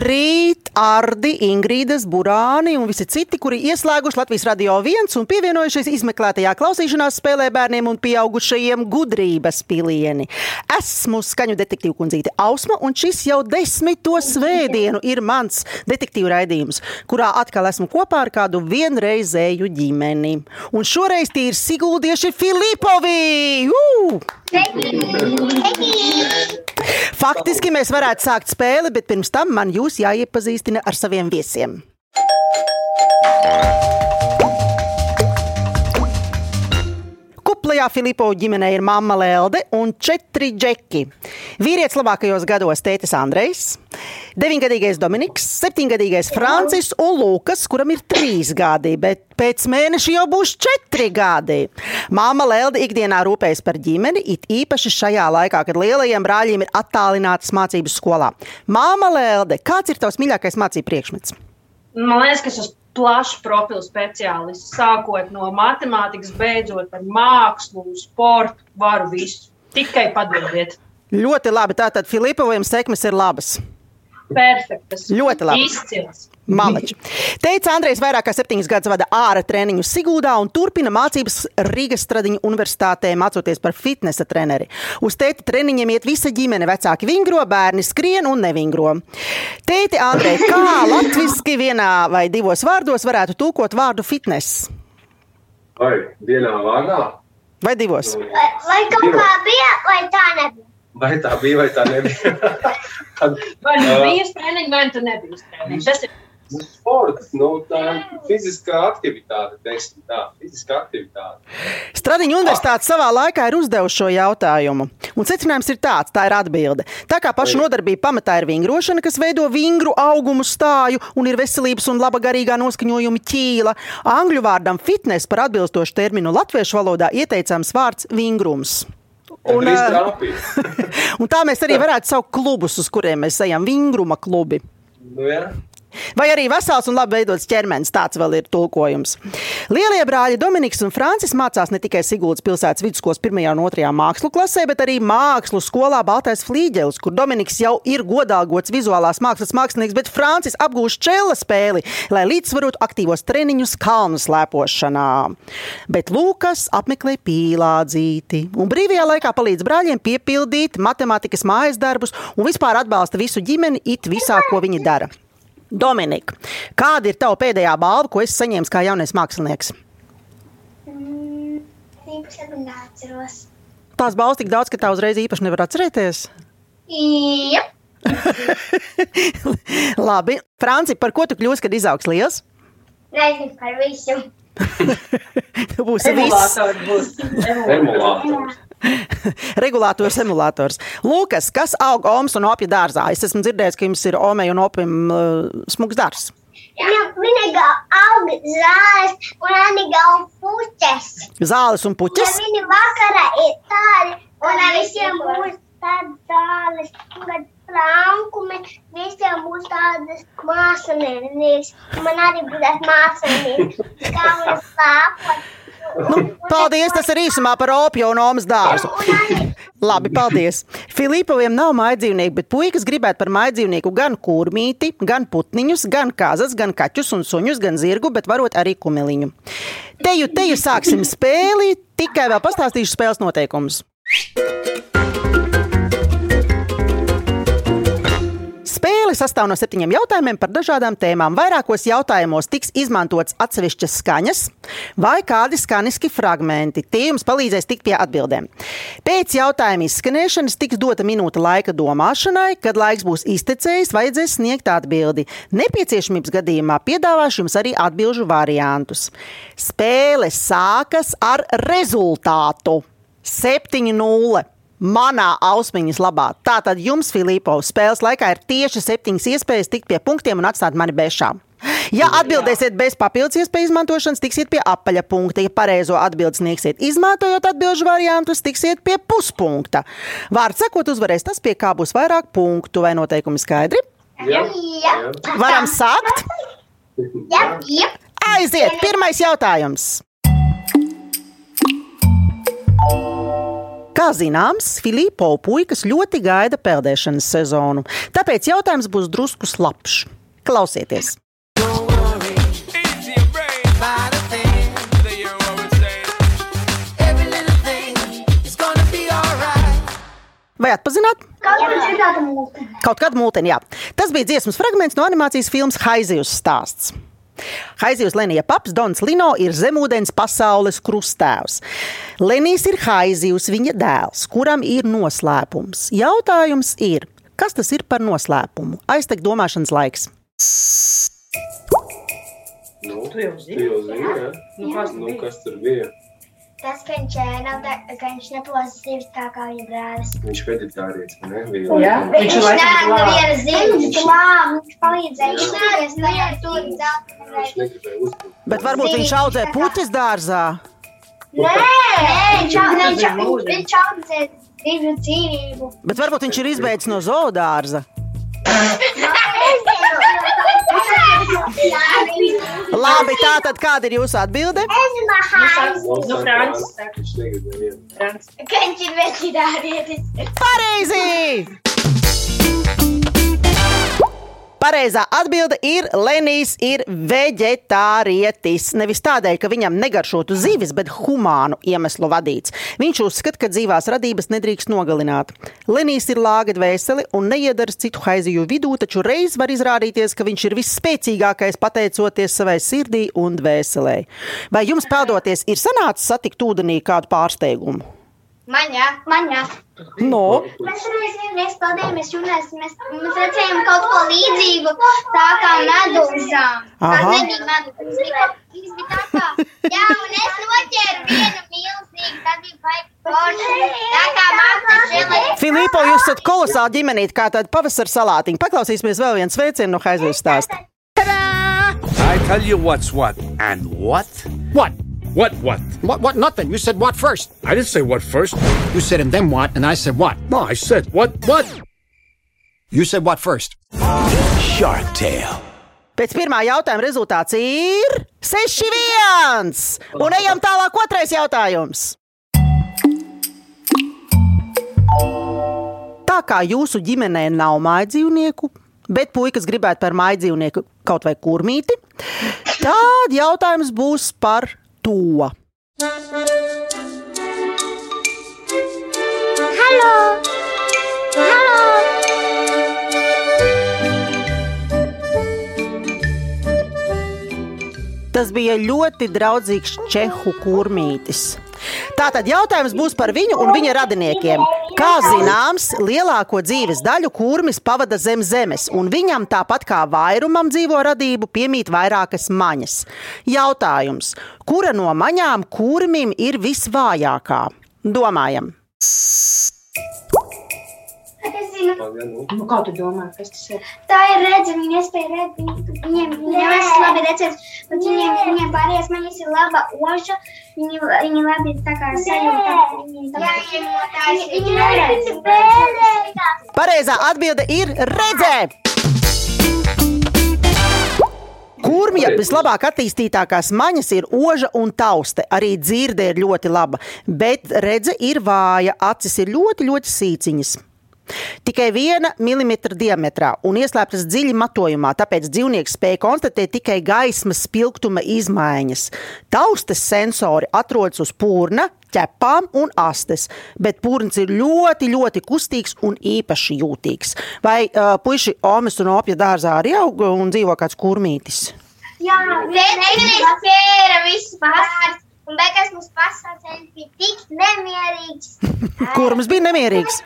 Labrīt, Ardi, Ingrīdas, Burāni un visi citi, kuri ieslēguši Latvijas radio viens un pievienojušies izmeklētajā klausīšanās spēlē bērniem un pieaugušajiem gudrības pilieni. Esmu skaņu detektīvu kundzīte Ausma, un šis jau desmito svētdienu ir mans detektīvu raidījums, kurā atkal esmu kopā ar kādu vienreizēju ģimeni. Un šoreiz tie ir Siguldieši Filipovi! Uh! Faktiski mēs varētu sākt spēli, bet pirms tam man jūs jāiepazīstina ar saviem viesiem. Kuplajā Filipo ģimenē ir mamma Lelde un četri džeki. Vīrietis labākajos gados tētis Andrejs, deviņgadīgais Dominiks, septiņgadīgais Francis un Lukas, kuram ir trīs gadi, bet pēc mēneša jau būs četri gadi. Māma Lelde ikdienā rūpējas par ģimeni, it īpaši šajā laikā, kad lielajiem brāļiem ir attālinātas mācības skolā. Māma Lelde, kāds ir tavs mīļākais mācību priekšmets? Man liekas, ka tas plašs profilu speciālists, sākot no matemātikas, beidzot ar mākslu, sportu, varu visu. Tikai padodiet. Ļoti labi. Tātad Filipoviem sekmes ir labas. Perfektas. Ļoti labi. Izcils. Maleči. Teica Andrejs, vairāk kā septiņus gadus vada ārā treniņu Sigūdā un turpina mācības Rīgas Stradiņu universitātē, mācoties par fitnesa treneri. Uz tēta treniņiem iet visa ģimene, vecāki vingro, bērni skrien un nevingro. Tēti Andrej, kā latviski vienā vai divos vārdos varētu tulkot vārdu fitness? Vai vienā vārdā? Vai divos? Vai, vai kaut kā bija, vai tā nebija? Vai tā bija, vai tā nebija? Tad, Vai nu Ā. bija uz treniņa, vai tu nebija uz treniņa. Tas ir nu, sports, nu, tā ir fiziskā aktivitāte, teiksim tā, fiziskā aktivitāte. Stradiņu universitāte savā laikā ir uzdevusi šo jautājumu. Un secinājums ir tāds, tā ir atbilde. Tā kā paša nodarbība pamatā ir vingrošana, kas veido vingru augumu stāju un ir veselības un laba garīgā noskaņojuma ķīla, angļu vārdam fitness par atbilstošu terminu latviešu valodā ieteicams vārds vingrums. Un, Un, tā mēs arī varētu saukt klubus, uz kuriem mēs ejam, vingruma klubi. Nu, jā. Vai arī vesels un labi veidots ķermenis, tāds vēl ir tulkojums. Lielie brāļi Dominiks un Francis mācās ne tikai Siguldas pilsētas vidusskolas 1. un 2. mākslu klasē, bet arī mākslu skolā Baltais Flīģelis, kur Dominiks jau ir godāgots vizuālās mākslas mākslinieks, bet Francis apgūst čela spēli, lai līdzsvarotu aktīvos treniņus kalnu slēpošanā. Bet Lūkas apmeklē pīlādzīti un brīvajā laikā palīdz brāļiem piepildīt matemātikas mājas darbus un vispār atbalsta visu ģimeni it visā, ko viņi dara. Dominika, kāda ir tava pēdējā balva, ko esi saņēmis kā jaunais mākslinieks? Mm, īpaši neatceros. Tās balvas tik daudz, ka tā uzreiz īpaši nevar atcerēties. Jā, Labi, Franci, par ko tu kļūsi, kad izaugs liels? nezinu par visu. Tu būsi viss emulātori būs. Emulators. regulators, emulators. Lūkas, kas aug Omas un Opja dārzā? Es esmu dzirdējis, ka jums ir Omei un Opim uh, smugs dārzs. Viņa, aug zāles un arī gauj puķes. Zāles un Ja puķis. viņa vakarā ir tādi, un ar visiem būs tādas zāles, kad plankumi, visiem būs tādas mākslinieks. Man arī būs tāds mākslinieks, kā viņas slāpot. Nu, paldies, tas ir īsumā par Opju un Omas dārzu. Labi, paldies. Filipoviem nav maidzīvnieku, bet puikas gribētu par maidzīvnieku gan kurmīti, gan putniņus, gan kazas, gan kaķus un suņus, gan zirgu, bet varot arī kumeliņu. Teju, teju sāksim spēli, tikai vēl pastāstīšu spēles noteikumus. Spēle sastāv no septiņiem jautājumiem par dažādām tēmām. Vairākos jautājumos tiks izmantots atsevišķas skaņas vai kādi skaniski fragmenti. Tie jums palīdzēs tikt pie atbildēm. Pēc jautājuma izskanēšanas tiks dota minūte laika domāšanai, kad laiks būs iztecējis, vajadzēs sniegt atbildi. Nepieciešamības gadījumā piedāvāšu jums arī atbildžu variantus. Spēle sākas ar rezultātu 7-0 manā ausmiņas labā. Tātad jums, Filipovs, spēles laikā ir tieši septiņas iespējas tikt pie punktiem un atstāt mani bešām. Ja atbildēsiet bez papildus iespēju izmantošanas, tiksiet pie apaļa punkta. Ja pareizo atbildi sniegsiet, izmantojot atbildžu variantus, tiksiet pie puspunkta. Vārds sakot, uzvarēs tas, pie kā būs vairāk punktu vai noteikumi skaidri. Jā. Jā. Varam sākt! Jā, jā. Aiziet! Pirmais jautājums! Kā zināms, Filipo puikas ļoti gaida peldēšanas sezonu, tāpēc jautājums būs drusku slapjš. Klausieties! Vai atpazināt? Kaut kur dzirdēta mūte. Kaut kāda mūtene, jā. Tas bija dziesmas fragments no animācijas filmas Haizivs stāsts. Haizivs Lenija paps Dons Lino ir zemūdens pasaules krustēvs. Lenijs ir Haizivs, viņa dēls, kuram ir noslēpums. Jautājums ir, kas tas ir par noslēpumu? Aiztek domāšanas laiks. Nu, Tu jau tu zini. jau zini, ja? Nu, kas Nu, bija? kas tur bija? Tas, ka viņš, ē, nav tā, ka viņš neplos zivs tā kā viņa brālis. Viņš vegetārietis, ne? Jā. Viņš ir laikam nē, glābs. viena zivs, viņš glāb, viņš palīdzēja tur Viņš zelta. negribēja uzbrukt. Bet varbūt viņš audzē puķis dārzā. Nē, viņš au- viņš au- viņš audzē divu dzīvību. Bet varbūt viņš ir izbeidzis no zoodārza. Labi, tā tad kāda ir jūsu atbilde? Es Pareizā atbilde ir Lenijs ir vegetārietis. Nevis tādēļ, ka viņam negaršotu zivis, bet humānu iemeslu vadīts. Viņš uzskata, ka dzīvās radības nedrīkst nogalināt. Lenijs ir lāga dvēseli un neiedaras citu haiziju vidū, taču reiz var izrādīties, ka viņš ir visspēcīgākais pateicoties savai sirdī un dvēselē. Vai jums peldoties ir sanācis satikt ūdenī kādu pārsteigumu? Man jā, man jā. No. Mēs reiz vienreiz pildījāmies jūnijas, mēs, mēs redzējām kaut ko līdzīgu, tā kā medūzām. Tā Aha. nebija medūza, tas bija, tā kā, jā, un es noķēru vienu milzīgu, tā bija baigi forši, tā kā mākslinieks žēlē. Filipo, jūs esat kolosāli ģimenīte, kā tāda pavasara salātiņa. Paklausīsimies vēl vienu sveicienu no Haizivs stāsta. I tell you what's what. And what? What? What what? What? What? Nothing. You said what first? I didn't say what first. You said and then what, and I said what? No, I said what what? You said what first? Shark Tale. Pēc pirmā jautājuma rezultāts ir 6-1. Un ejam tālāk, otrais jautājums. Tā kā jūsu ģimenē nav mājdzīvnieku, bet puikas gribētu par mājdzīvnieku kaut vai kurmīti, tad jautājums būs par to. Halo! Halo! Tas bija ļoti draudzīgs čehu kurmītis. Tātad jautājums būs par viņu un viņa radiniekiem. Kā zināms, lielāko dzīves daļu kurmis pavada zem zemes, un viņam tāpat kā vairumam dzīvo radību piemīt vairākas maņas. Jautājums, kura no maņām kurmim ir visvājākā? Domājam, Zinu, Pagaid, nu. Nu, kā tu domā, kas tas ir? tā ir redzama, viņi nespēja redzēt, viņi, viņiem, viņiem es labi redzēt, bet viņiem, viņiem pārējās maņas ir laba oža, viņi, viņi labi tā kā sajūta. Viņi, tā, viņi, viņi neredz. pareizā atbilde ir redzēt! Kurmija vislabāk attīstītākās maņas ir oža un tauste. Arī dzirde ir ļoti laba, bet redze ir vāja, acis ir ļoti, ļoti sīciņas. Tikai viena milimetra diametrā un ieslēptas dziļi matojumā, tāpēc dzīvnieks spēja konstatēt tikai gaismas spilgtuma izmaiņas. Taustes sensori atrodas uz pūna, ķepām un astes, bet pūns ir ļoti, ļoti kustīgs un īpaši jūtīgs. Vai uh, puiši Omas un Opja dārzā arī aug un dzīvo kāds kurmītis? Jā, vienreiz pēra visu pārs, un beigās mums pasaucējs bija tik nemierīgs. Kurms bija nemierīgs?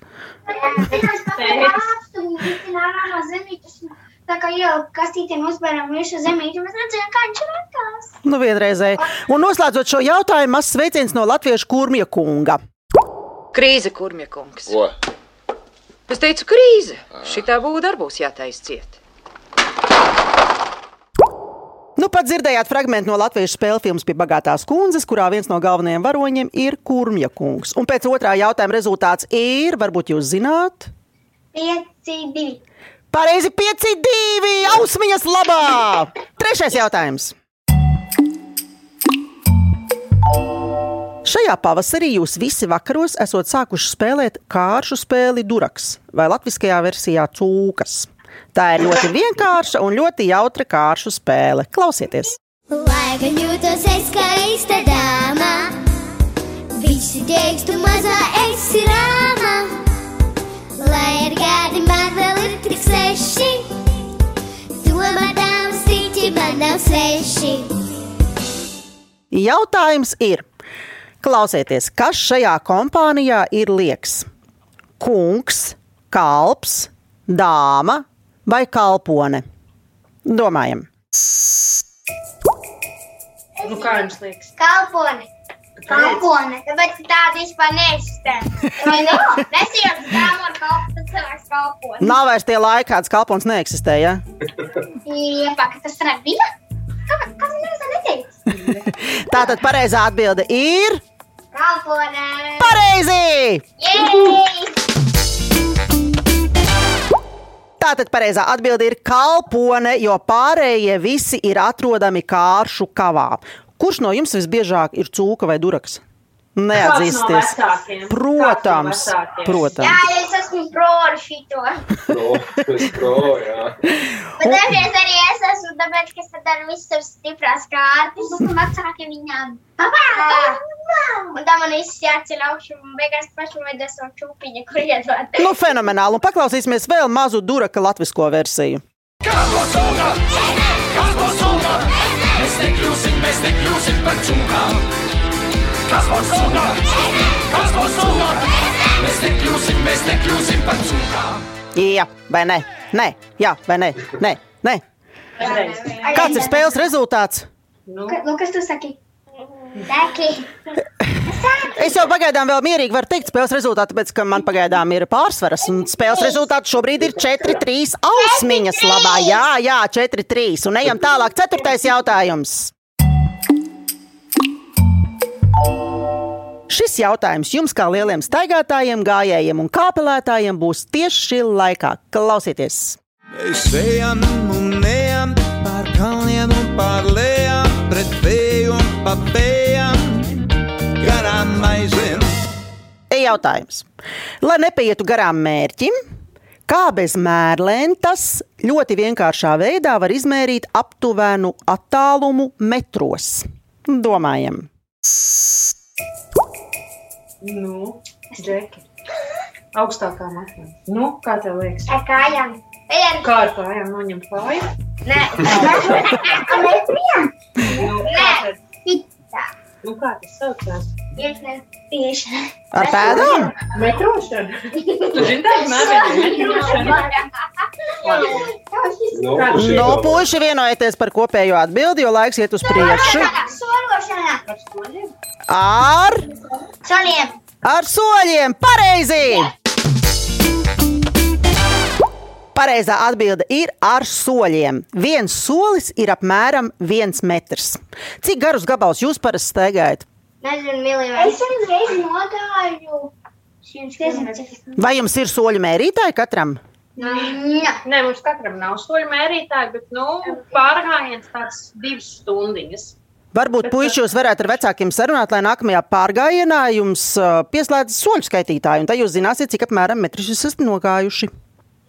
Tā kā jau kastītiem uzbērām visu zemīti, mēs redzējām, kā viņš rakās. Nu, vienreizēji. Un noslēdzot šo jautājumu, mazs sveiciens no latviešu kurmja kunga. Krīze, kurmja kungs. Ko? Es teicu, krīze. Šitā būda arī būs jātaisa ciet. Nu, pat dzirdējāt fragment no latviešu spēļu filmas pie bagātās kundzes, kurā viens no galvenajiem varoņiem ir kurmja kungs. Un pēc otrā jautājuma rezultāts ir, varbūt jūs zināt, Pieci, divi. pareizi 5-2, ausmiņas labā! Trešais jautājums. Šajā šajā pavasarī jūs visi vakaros esat sākuši spēlēt kāršu spēli Duraks vai latviskajā versijā Cūkas. Tā ir ļoti vienkārša un ļoti jautra kāršu spēle. Klausieties! Lai gan jūtos es kā īsta dāma, visi teiks, tu mazā esi rāma. Lai ir gadi, man vēl ir tik seši, tomēr dāmas tīķi man nav seši. Jautājums ir, klausieties, kas šajā kompānijā ir lieks? Kungs, kalps, dāma vai kalpone? Domājam! Nu, kā jums liekas? Kalpone. Kalpone. Tāpēc ka tāda vispār neeksistē. Vai ne? Nesijauts dāmu ar kalpu, tad cilvēks kalpone. Nav vairs tie laiki, kāds kalpons neeksistē. Ja? Iepak, tas tā bija? Kā, kā man neviens tā neteica? Tātad pareizā atbilde ir Kalpone. pareizi! Jej! Tātad pareizā atbilde ir kalpone, jo pārējie visi ir atrodami kāršu kavā. Kurš no jums visbiežāk ir cūka vai duraks? Neatzīsties. No? Protams, no vecākiem? Jā, protams. es esmu pro ar šito. Pro, es pro, jā. Bet dažreiz arī es esmu, tāpēc, ka es daru savas stiprās kārtas. Un vecāki viņām. Papā! Un tā man viss jāceļ augšu un beigās pašam vajadzēs savu čūpiņu, kur iedot. Nu, fenomenāli. Un paklausīsimies vēl mazu duraka latvisko versiju. Jā, vai ne? Nē, jā, vai ne? Nē, nē. Kāds ir spēles rezultāts? Nu, Nu, kas tu saki? Saki. Es jau pagaidām vēl mierīgi varu teikt spēles rezultātu, tāpēc, ka man pagaidām ir pārsvaras. Un spēles rezultāts šobrīd ir 4-3 ausmiņas labā. Jā, jā, 4-3. Un ejam tālāk. Ceturtais jautājums. Šis jautājums jums, kā lieliem staigātājiem, gājējiem un kāpelētājiem, būs tieši šī laikā. Klausieties! Mēs ejam un ejam pār kalniem un pār lejām, pret vēju un pa vējām, garām aizvien. Te jautājums. Lai nepaietu garām mērķim, kā bez mērlentas ļoti vienkāršā veidā var izmērīt aptuvenu attālumu metros? Domājam, nu, Džeki. Augstākā matā. Nu, kā tev liekas? Ar kājām. Viens. Kā ar kājām noņemt kāju? Nē. Nē. Nu, kā tad? Pitā. Nu, kā tas saucās? Tieši. ar pēdām? Metrošana. Tu zini, tā ir metrošana. Nu, puiši vienojieties par kopējo atbildi, jo laiks iet uz priekšu. Sološanā. Ar, Soliem. ar soļiem! Pareizi! Pareizā atbilde ir ar soļiem. Viens solis ir apmēram viens metrs. Cik garus gabals jūs parasti staigājat? Nezinu, miljonu. Es uzreiz nogāju. Vai jums ir soļu mērītāji katram? Jā. Nē, mums katram nav soļu mērītāji, bet, nu, pārgājiens tāds divas stundiņas. Varbūt puiši jūs varētu ar vecākiem sarunāt, lai nākamajā pārgājienā jums ā, pieslēdz soļu skaitītāju, un tad jūs zināsiet, cik apmēram metrus jūs esat nogājuši.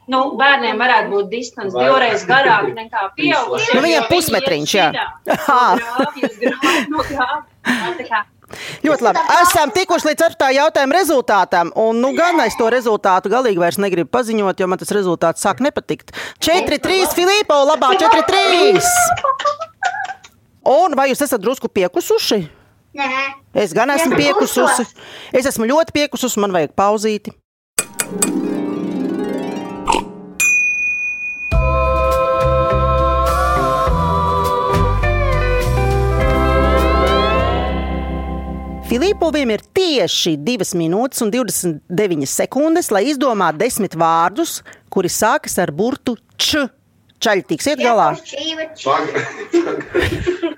Nu, bērniem varētu būt distance Vai- divreiz garāka nekā pieaugušiem. Nu, viņi pusmetriņš, jā. grāvja. Tā kā Ļoti labi. Esam tikuši līdz ceturtā jautājuma rezultātam. Un, nu, gan es to rezultātu galīgi vairs negribu paziņot, jo man tas rezultāts sāk nepatikt. 4-3 Filipo, labā 4-3! Un vai jūs esat drusku piekusuši? Nē. Es gan esmu Es piekususi. Es esmu ļoti piekususi, man vajag pauzīti. Filipoviem ir tieši 2 minūtes un 29 sekundes, lai izdomātu desmit vārdus, kuri sākas ar burtu č. Čaļi tiksiet galā.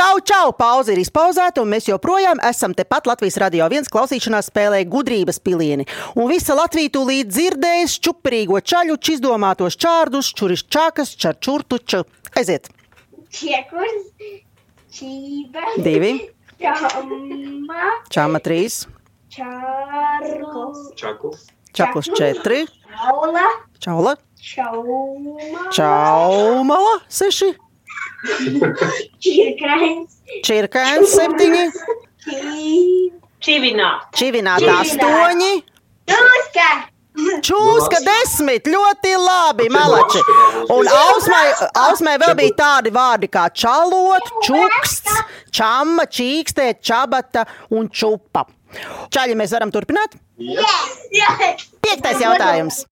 Čau, čau! Pauze ir izpauzēta, un mēs joprojām esam tepat Latvijas radio viens klausīšanās spēlē gudrības pilieni. Un visa Latvija tūlīt dzirdēs čuprīgo čaļu, izdomātos čārdus, čuris čākas, čarčurtu ču. Aiziet! Čiekurs, čība, Divi, čama, čāma trīs, čārkos, Čakls. čaklus četri, čaula, čaula, čauma, čaumala seši, čirkrains, čirkēns septiņi, Čivināt. čivināta astoņi. čūska, Čūska desmit, ļoti labi, malači. Un ausmai, ausmai vēl bija tādi vārdi kā čalot, čuksts, čamma, čīkstē, čabata un čupa. Čaļi, mēs varam turpināt? Piektais jautājums.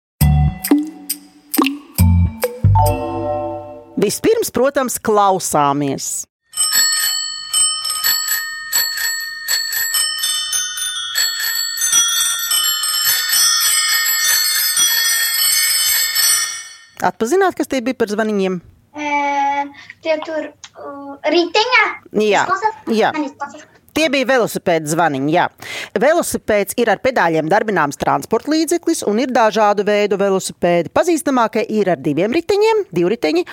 Vispirms, protams, klausāmies. Atpazināt, kas tie bija par zvaniņiem? tie tur uh, riteņā. Jā, jā. Tie bija velosipēda zvaniņi. Jā. Velosipēds ir ar pedāļiem darbināms transporta līdzeklis un ir dažādu veidu velosipēdi. Pazīstamākie ir ar diviem riteņiem, divi riteņi.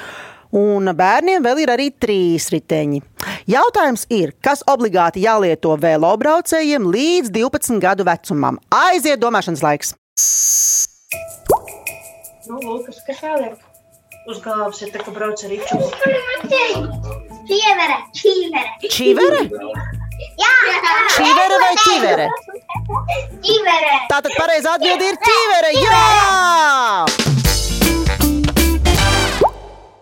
Un bērniem vēl ir arī trīs riteņi. Jautājums ir, kas obligāti jālieto velobraucējiem līdz 12 gadu vecumam? Aiziet, domāšanas laiks. Nu, Lūkas, kas jāliek? Uz galvas ir tā, ka brauc ar riču. Čievere, čīvere. Čivere? Jā, Čivere vai ķivere? Čīvere. Tātad pareizā atbilde ir ķivere. Jā!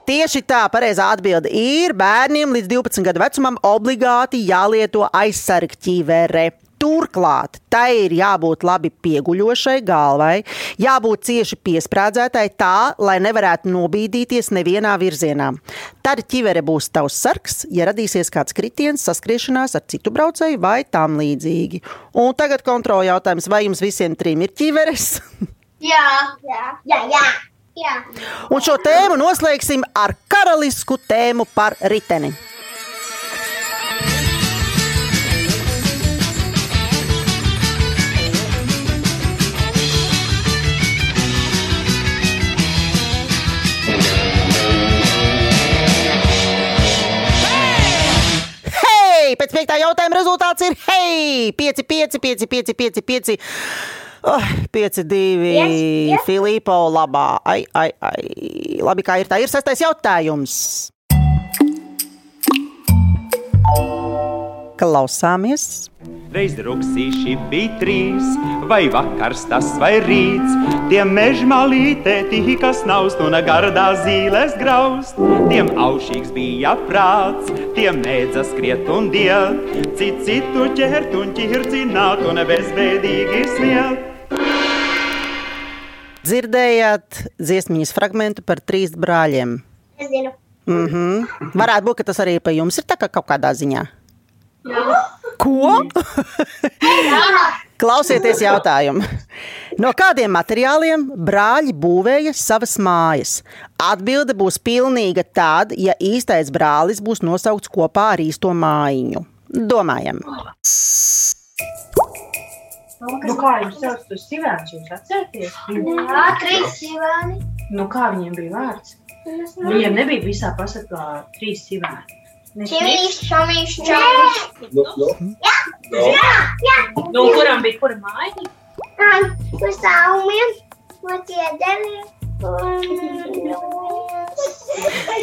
Tieši tā, pareizā atbilde ir bērniem līdz 12 gadu vecumam obligāti jālieto aizsargķīvere. Turklāt tai ir jābūt labi pieguļošai galvai, jābūt cieši piesprādzētai tā, lai nevarētu nobīdīties nevienā virzienā. Tad ķivere būs tavs sargs, ja radīsies kāds kritiens, saskriešanās ar citu braucēju vai tam līdzīgi. Un tagad kontrola jautājums, vai jums visiem trim ir ķiveres? Jā, jā, jā, jā. Jā. Un šo tēmu noslēgsim ar karalisku tēmu par riteni. Hei! Pēc piektā jautājuma rezultāts ir hei! 5, 5, 5, 5, 5, 5. Oh, 5, 2, Yes, yes. Filipo, labā. Ai, ai, ai. Labi, kā ir tā. Ir sastais jautājums. Klausāmies. Reiz druksīši bija trīs, vai vakars tas vai rīts. Tiem mežmalītē tika snaust un gardā zīles graust. Tiem aušīgs bija prāts, tiem mēdza skriet un diet. Cit citu ķert un ķircināt un bezbēdīgi smiet. Dzirdējāt dziesmijas fragment par trīs brāļiem. Es zinu. Mm -hmm. Varētu būt, ka tas arī pie jums ir tā kā kaut kādā ziņā. Ko? Klausieties jautājumu. No kādiem materiāliem brāļi būvēja savas mājas? Atbilde būs pilnīga tad, ja īstais brālis būs nosaukts kopā ar īsto mājiņu. Domājam, Nu, kā jums sauc tos sivēns? Jūs atcerieties? Jā, trīs sīvēni. Nu, kā viņiem bija vārds? Viņiem nebija visā pasaulē trīs sivēni. Čivīs, šomīs, čomīs. Nu, nu. Nu. Nu, kuram bija kura māja? Uz saumiem, uz ķieģeliem.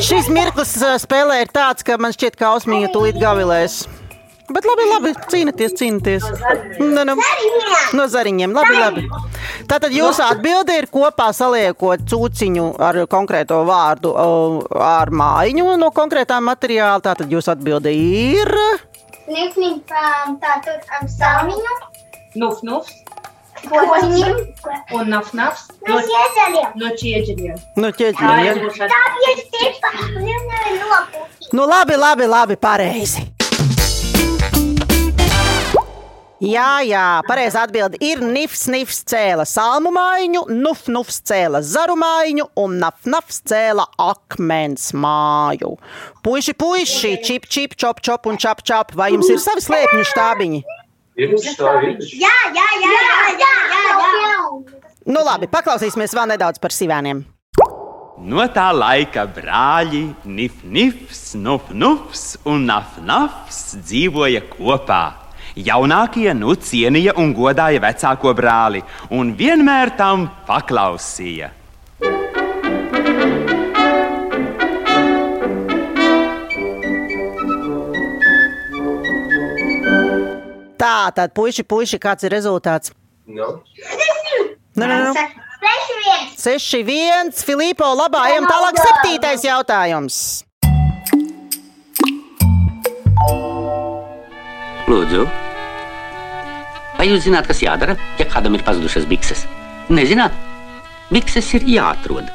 šis mirklis spēlē ir tāds, ka man šķiet, ka Ausmija tūlīt gavilēs. Bet labi, labi, cīnīties, cīnīties. Nu, nu. No zariņiem, labi, labi. Tātad jūsu atbilde ir kopā saliekot cūciņu ar konkrēto vārdu ar mājiņu no konkrētā materiāla. Tātad jūsu atbilde ir. Nifnīgi tā tur ar saumiņu. Nuf, nuf un naf, nafs. No ķieģeliem. no ķieģeļiem. Nu, Tā ķieģeļiem, ir Tā bija stipa. Viņam nevar nopūt. nu labi, labi, labi, pareizi. Jā, jā, pareizā atbilde ir nifs, nifs cēla salmu mājiņu, nuf, nufs cēla zaru mājiņu un naf, nafs cēla akmens māju. Puiši, puiši, čip, čip, čop, čop un čap, čap, vai jums ir savi slēpņu štābiņi? Ir stāvi. Jā, jā, jā, jā, jā, jā, jā. Nu labi, paklausīsimies vēl nedaudz par sivēniem. No tā laika brāļi Nif, Nifs, Nuf, Nufs un Naf, Nafs dzīvoja kopā. Jaunākie nu cienīja un godāja vecāko brāli, un vienmēr tam paklausīja. Tā, tad puiši, puiši, kāds ir rezultāts? Nu, nu. Seši viens. 6-1, Filipo, labā, ejam tālāk. Septītais jautājums. Lūdzu, vai jūs zināt, kas jādara, ja kādam ir pazudušas bikses? Nezināt, bikses ir jāatrod.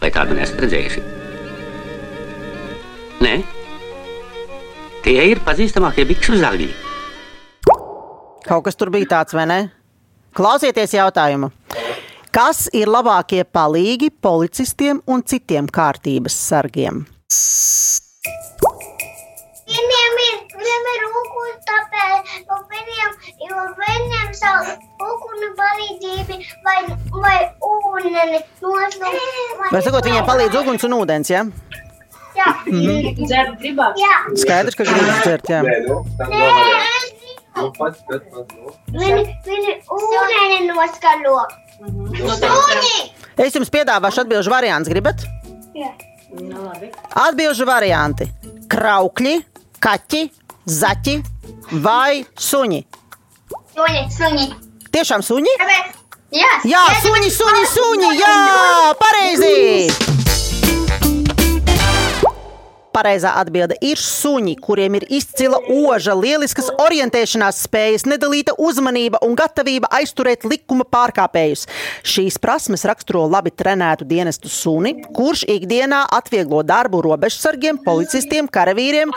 Vai tādu nesat redzējuši? Nē, tie ir pazīstamākie biksu zagļi. Kaut kas tur bija tāds, vai ne? Klausieties jautājumu. Kas ir labākie palīgi policistiem un citiem kārtības sargiem? Jo viņiem savu uguni palīdzību vai, vai ūdeni nosaukt. Vai sakot, viņiem palīdz uguns un ūdens, ja? Jā. Mhm. Dzert gribās. Jā. Skaidrs, ka gribas dzert, jā. nē, nu. Nu, pats, pats, pats, nu. Viņi, viņi ūdeni noskalo. Suni! Es jums piedāvāšu atbildžu variants, gribat? Jā. Nu, labi. Atbildžu varianti - kraukļi, kaķi, zaķi vai suņi. Suņi, suņi. Tiešām suņi? Tāpēc, jā. Jā, suņi, suņi, suņi, jā, pareizi! Pareizā atbilde ir suņi, kuriem ir izcila oža, lieliskas orientēšanās spējas, nedalīta uzmanība un gatavība aizturēt likuma pārkāpējus. Šīs prasmes raksturo labi trenētu dienestu suni, kurš ikdienā atvieglo darbu robežsargiem, policistiem, karavīriem,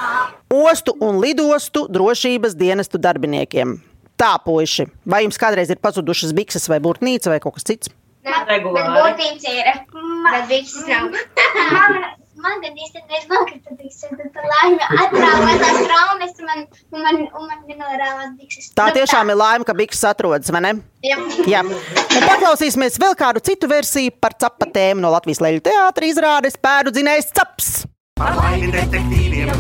ostu un lidostu drošības dienestu darbiniekiem. Tā, puiši, vai jums kādreiz ir pazudušas bikses vai burtnīca vai kaut kas cits? Bet būtības ir. Bet bikses nav. Man gan īstenībā nokrita tad bikses, tad tā laime atrāvās tās traumas, un man, un man, un man nenorāvās bikses. Tā tiešām ir laime, ka bikses atrodas, vai ne? Jā. Jā. Un paklausīsimies vēl kādu citu versiju par capa tēmu no Latvijas Leļu teātra izrādes pēdu dzinējs caps. Ar laimi detektīviem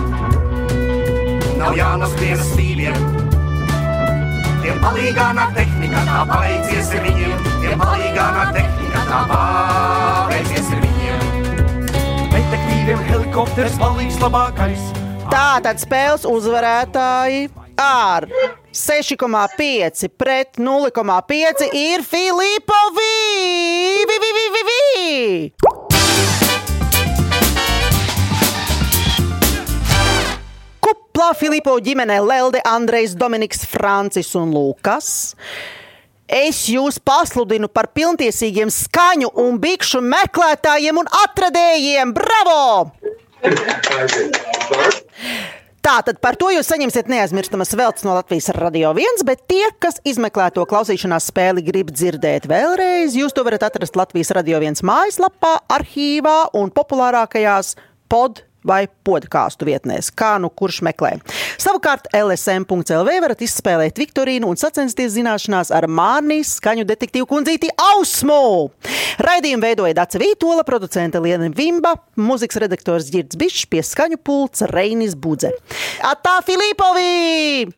nav jānoskrien stīviem. Palīgā nāk tehnika, tā paveicies ar viņiem. Tiem palīgā nāk tehnika, tā paveicies ar viņiem. Detektīviem helikopters palīgs labākais. Tā tad spēles uzvarētāji ar 6,5 pret 0,5 ir Filipovi! Vi, Kuplā Filipo ģimenē Lelde, Andrejs, Dominiks, Francis un Lukas. Es jūs pasludinu par pilntiesīgiem skaņu un bikšu meklētājiem un atradējiem! Bravo! Tātad par to jūs saņemsiet neaizmirstamas veltes no Latvijas Radio 1, bet tie, kas izmeklēto klausīšanās spēli, grib dzirdēt vēlreiz, jūs to varat atrast Latvijas Radio 1 mājaslapā, arhīvā un populārākajās pod vai podkāstu vietnēs, kā nu kurš meklē. Savukārt LSM.CLV varat izspēlēt Viktorīnu un sacensties zināšanās ar Mārnijas skaņu detektīvu kundzīti Ausmu. Raidījumu veidoja Dace Vītola, producente Liena Vimba, muzikas redaktors Girds Bišs, pie skaņu pults Reinis Budze. Atā Filipovi!